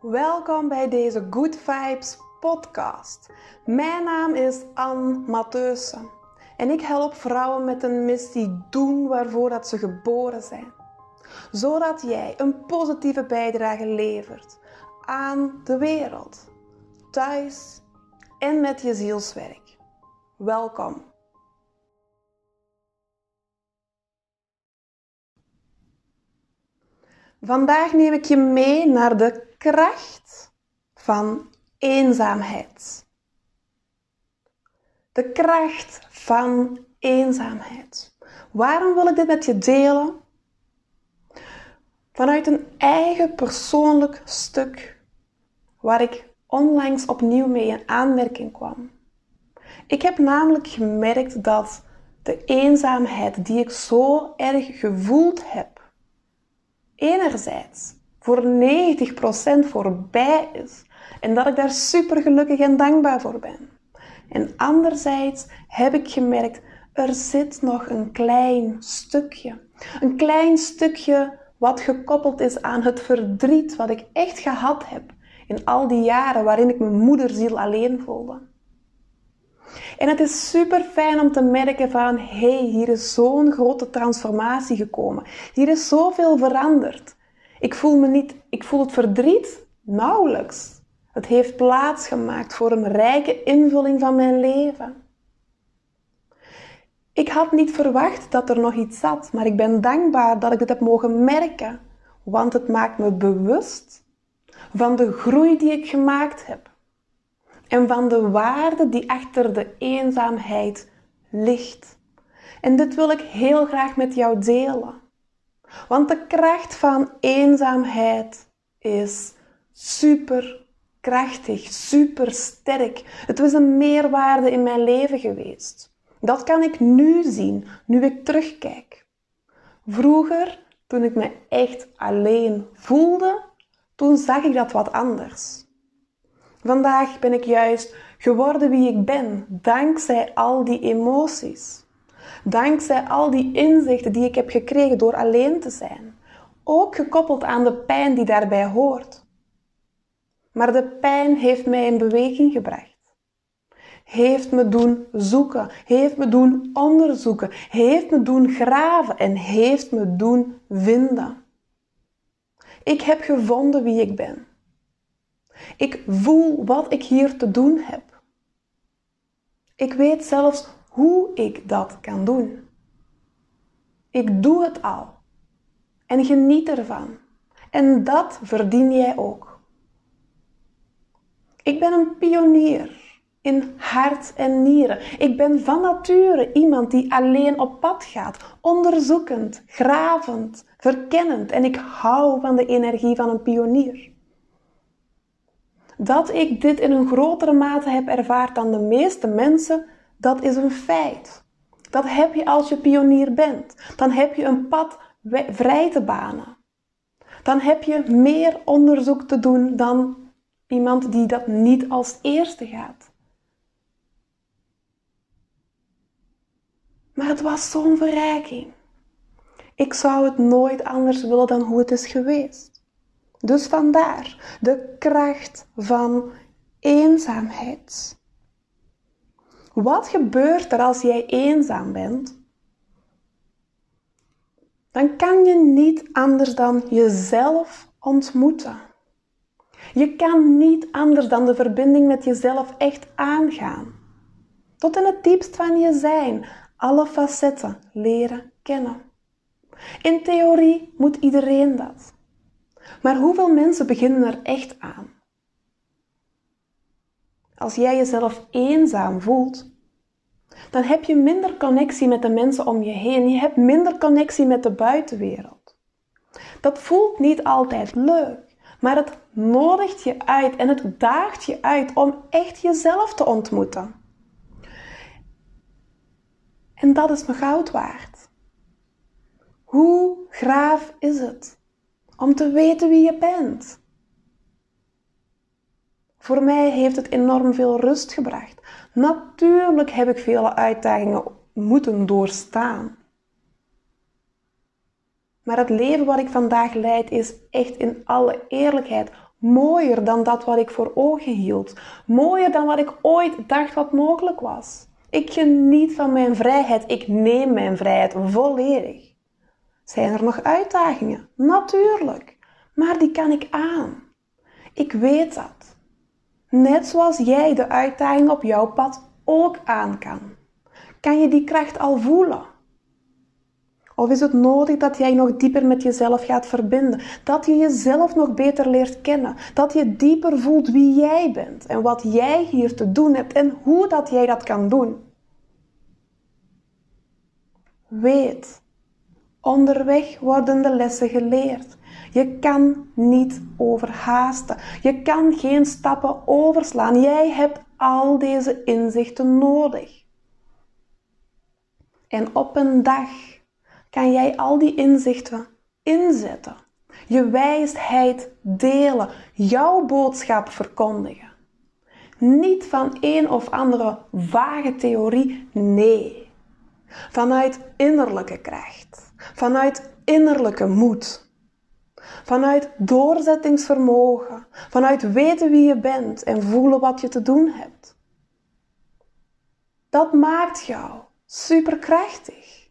Welkom bij deze Good Vibes podcast. Mijn naam is Anne Matheusen en ik help vrouwen met een missie doen waarvoor dat ze geboren zijn. Zodat jij een positieve bijdrage levert aan de wereld, thuis en met je zielswerk. Welkom. Vandaag neem ik je mee naar de kracht van eenzaamheid. De kracht van eenzaamheid. Waarom wil ik dit met je delen? Vanuit een eigen persoonlijk stuk waar ik onlangs opnieuw mee in aanmerking kwam. Ik heb namelijk gemerkt dat de eenzaamheid die ik zo erg gevoeld heb, enerzijds voor 90% voorbij is en dat ik daar super gelukkig en dankbaar voor ben. En anderzijds heb ik gemerkt, er zit nog een klein stukje. Een klein stukje wat gekoppeld is aan het verdriet wat ik echt gehad heb in al die jaren waarin ik mijn moederziel alleen voelde. En het is super fijn om te merken van, hé, hey, hier is zo'n grote transformatie gekomen. Hier is zoveel veranderd. Ik voel me niet, ik voel het verdriet nauwelijks. Het heeft plaats gemaakt voor een rijke invulling van mijn leven. Ik had niet verwacht dat er nog iets zat, maar ik ben dankbaar dat ik het heb mogen merken, want het maakt me bewust van de groei die ik gemaakt heb en van de waarde die achter de eenzaamheid ligt. En dit wil ik heel graag met jou delen. Want de kracht van eenzaamheid is super krachtig, super sterk. Het was een meerwaarde in mijn leven geweest. Dat kan ik nu zien, nu ik terugkijk. Vroeger, toen ik me echt alleen voelde, toen zag ik dat wat anders. Vandaag ben ik juist geworden wie ik ben, dankzij al die emoties. Dankzij al die inzichten die ik heb gekregen door alleen te zijn. Ook gekoppeld aan de pijn die daarbij hoort. Maar de pijn heeft mij in beweging gebracht. Heeft me doen zoeken, heeft me doen onderzoeken, heeft me doen graven en heeft me doen vinden. Ik heb gevonden wie ik ben. Ik voel wat ik hier te doen heb. Ik weet zelfs hoe ik dat kan doen. Ik doe het al en geniet ervan. En dat verdien jij ook. Ik ben een pionier in hart en nieren. Ik ben van nature iemand die alleen op pad gaat, onderzoekend, gravend, verkennend en ik hou van de energie van een pionier. Dat ik dit in een grotere mate heb ervaard dan de meeste mensen, dat is een feit. Dat heb je als je pionier bent. Dan heb je een pad vrij te banen. Dan heb je meer onderzoek te doen dan iemand die dat niet als eerste gaat. Maar het was zo'n verrijking. Ik zou het nooit anders willen dan hoe het is geweest. Dus vandaar de kracht van eenzaamheid. Wat gebeurt er als jij eenzaam bent? Dan kan je niet anders dan jezelf ontmoeten. Je kan niet anders dan de verbinding met jezelf echt aangaan. Tot in het diepst van je zijn, alle facetten leren kennen. In theorie moet iedereen dat. Maar hoeveel mensen beginnen er echt aan? Als jij jezelf eenzaam voelt, dan heb je minder connectie met de mensen om je heen. Je hebt minder connectie met de buitenwereld. Dat voelt niet altijd leuk, maar het nodigt je uit en het daagt je uit om echt jezelf te ontmoeten. En dat is me goud waard. Hoe graaf is het om te weten wie je bent? Voor mij heeft het enorm veel rust gebracht. Natuurlijk heb ik vele uitdagingen moeten doorstaan. Maar het leven wat ik vandaag leid is echt in alle eerlijkheid Mooier dan dat wat ik voor ogen hield. Mooier dan wat ik ooit dacht wat mogelijk was. Ik geniet van mijn vrijheid. Ik neem mijn vrijheid volledig. Zijn er nog uitdagingen? Natuurlijk. Maar die kan ik aan. Ik weet dat. Net zoals jij de uitdaging op jouw pad ook aan kan. Kan je die kracht al voelen? Of is het nodig dat jij nog dieper met jezelf gaat verbinden? Dat je jezelf nog beter leert kennen? Dat je dieper voelt wie jij bent en wat jij hier te doen hebt en hoe dat jij dat kan doen? Weet, onderweg worden de lessen geleerd. Je kan niet overhaasten. Je kan geen stappen overslaan. Jij hebt al deze inzichten nodig. En op een dag kan jij al die inzichten inzetten. Je wijsheid delen, jouw boodschap verkondigen. Niet van een of andere vage theorie, nee. Vanuit innerlijke kracht, vanuit innerlijke moed, vanuit doorzettingsvermogen, vanuit weten wie je bent en voelen wat je te doen hebt. Dat maakt jou superkrachtig.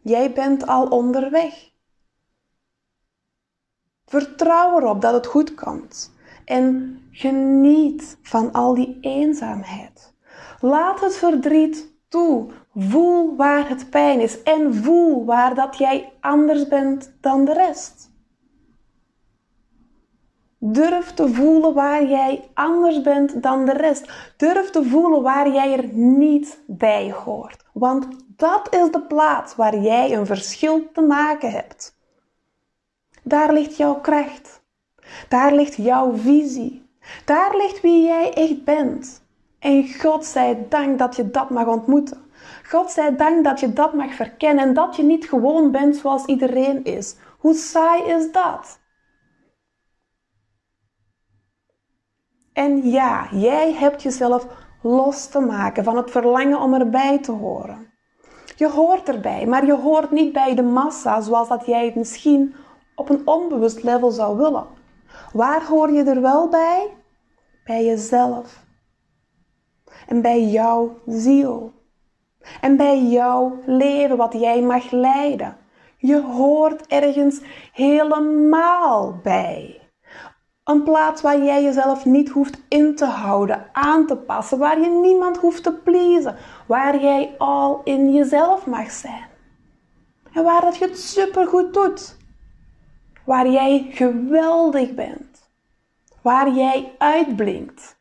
Jij bent al onderweg. Vertrouw erop dat het goed komt en geniet van al die eenzaamheid. Laat het verdriet toe. Voel waar het pijn is en voel waar dat jij anders bent dan de rest. Durf te voelen waar jij anders bent dan de rest. Durf te voelen waar jij er niet bij hoort. Want dat is de plaats waar jij een verschil te maken hebt. Daar ligt jouw kracht. Daar ligt jouw visie. Daar ligt wie jij echt bent. En God zij dank dat je dat mag ontmoeten. God zij dank dat je dat mag verkennen en dat je niet gewoon bent zoals iedereen is. Hoe saai is dat? En ja, jij hebt jezelf los te maken van het verlangen om erbij te horen. Je hoort erbij, maar je hoort niet bij de massa zoals dat jij het misschien op een onbewust level zou willen. Waar hoor je er wel bij? Bij jezelf. En bij jouw ziel. En bij jouw leven wat jij mag leiden. Je hoort ergens helemaal bij. Een plaats waar jij jezelf niet hoeft in te houden, aan te passen, waar je niemand hoeft te pleasen, waar jij al in jezelf mag zijn. En waar dat je het supergoed doet. Waar jij geweldig bent. Waar jij uitblinkt.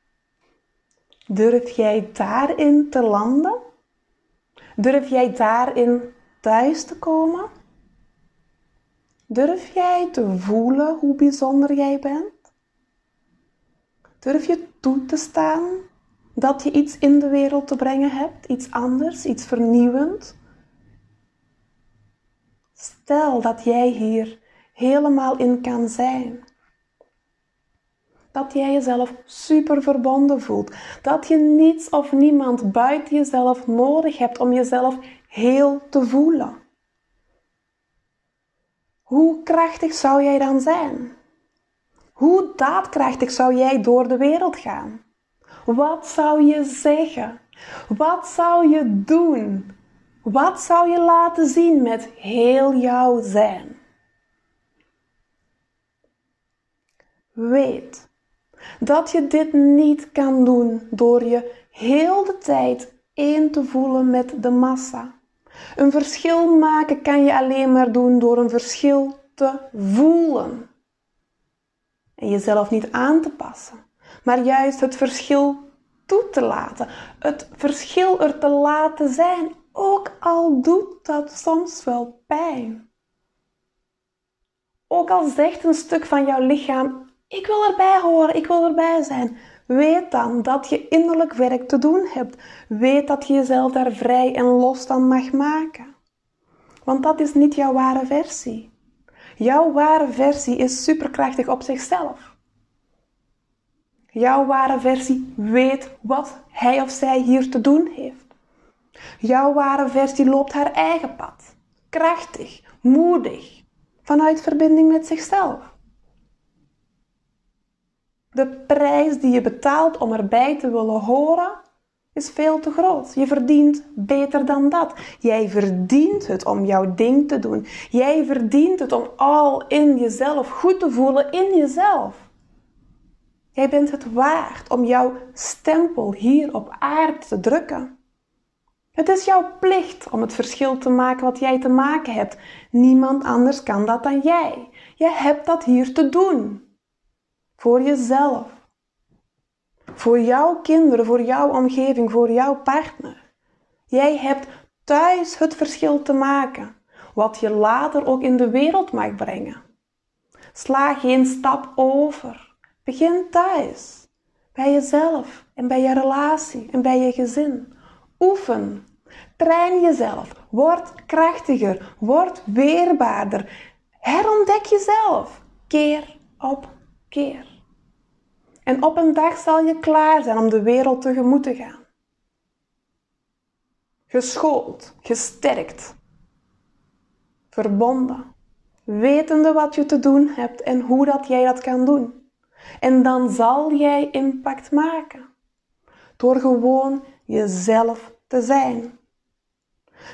Durf jij daarin te landen? Durf jij daarin thuis te komen? Durf jij te voelen hoe bijzonder jij bent? Durf je toe te staan dat je iets in de wereld te brengen hebt, iets anders, iets vernieuwend? Stel dat jij hier helemaal in kan zijn. Dat jij jezelf super verbonden voelt. Dat je niets of niemand buiten jezelf nodig hebt om jezelf heel te voelen. Hoe krachtig zou jij dan zijn? Hoe daadkrachtig zou jij door de wereld gaan? Wat zou je zeggen? Wat zou je doen? Wat zou je laten zien met heel jouw zijn? Weet dat je dit niet kan doen door je heel de tijd één te voelen met de massa. Een verschil maken kan je alleen maar doen door een verschil te voelen en jezelf niet aan te passen, maar juist het verschil toe te laten, het verschil er te laten zijn, ook al doet dat soms wel pijn. Ook al zegt een stuk van jouw lichaam: Ik wil erbij horen, ik wil erbij zijn. Weet dan dat je innerlijk werk te doen hebt. Weet dat je jezelf daar vrij en los van mag maken. Want dat is niet jouw ware versie. Jouw ware versie is superkrachtig op zichzelf. Jouw ware versie weet wat hij of zij hier te doen heeft. Jouw ware versie loopt haar eigen pad. Krachtig, moedig, vanuit verbinding met zichzelf. De prijs die je betaalt om erbij te willen horen is veel te groot. Je verdient beter dan dat. Jij verdient het om jouw ding te doen. Jij verdient het om al in jezelf goed te voelen in jezelf. Jij bent het waard om jouw stempel hier op aarde te drukken. Het is jouw plicht om het verschil te maken wat jij te maken hebt. Niemand anders kan dat dan jij. Je hebt dat hier te doen. Voor jezelf. Voor jouw kinderen, voor jouw omgeving, voor jouw partner. Jij hebt thuis het verschil te maken. Wat je later ook in de wereld mag brengen. Sla geen stap over. Begin thuis. Bij jezelf en bij je relatie en bij je gezin. Oefen. Train jezelf. Word krachtiger. Word weerbaarder. Herontdek jezelf. Keer op keer. En op een dag zal je klaar zijn om de wereld tegemoet te gaan. Geschoold, gesterkt, verbonden, wetende wat je te doen hebt en hoe dat jij dat kan doen. En dan zal jij impact maken. Door gewoon jezelf te zijn.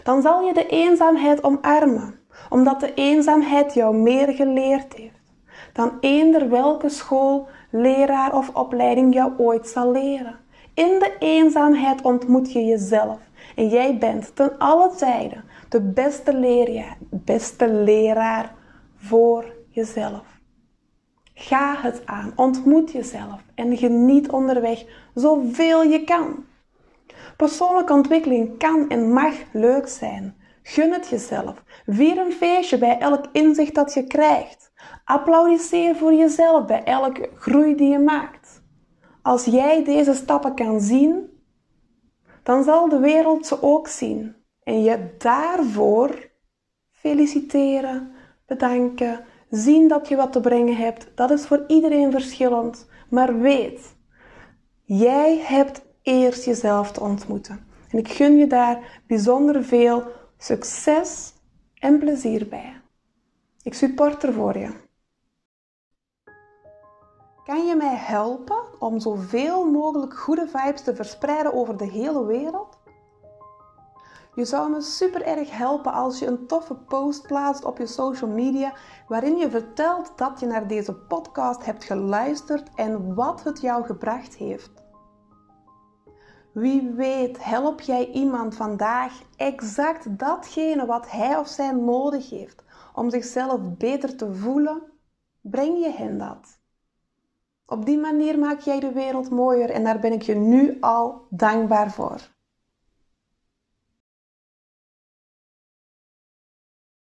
Dan zal je de eenzaamheid omarmen, omdat de eenzaamheid jou meer geleerd heeft dan eender welke school, leraar of opleiding jou ooit zal leren. In de eenzaamheid ontmoet je jezelf en jij bent ten alle tijden de beste leraar, beste leraar voor jezelf. Ga het aan, ontmoet jezelf en geniet onderweg zoveel je kan. Persoonlijke ontwikkeling kan en mag leuk zijn. Gun het jezelf. Vier een feestje bij elk inzicht dat je krijgt. Applaudisseer voor jezelf bij elke groei die je maakt. Als jij deze stappen kan zien, dan zal de wereld ze ook zien. En je daarvoor feliciteren, bedanken, zien dat je wat te brengen hebt. Dat is voor iedereen verschillend. Maar weet, jij hebt eerst jezelf te ontmoeten. En ik gun je daar bijzonder veel succes en plezier bij. Ik support er voor je. Kan je mij helpen om zoveel mogelijk goede vibes te verspreiden over de hele wereld? Je zou me super erg helpen als je een toffe post plaatst op je social media waarin je vertelt dat je naar deze podcast hebt geluisterd en wat het jou gebracht heeft. Wie weet help jij iemand vandaag exact datgene wat hij of zij nodig heeft om zichzelf beter te voelen? Breng je hen dat. Op die manier maak jij de wereld mooier en daar ben ik je nu al dankbaar voor.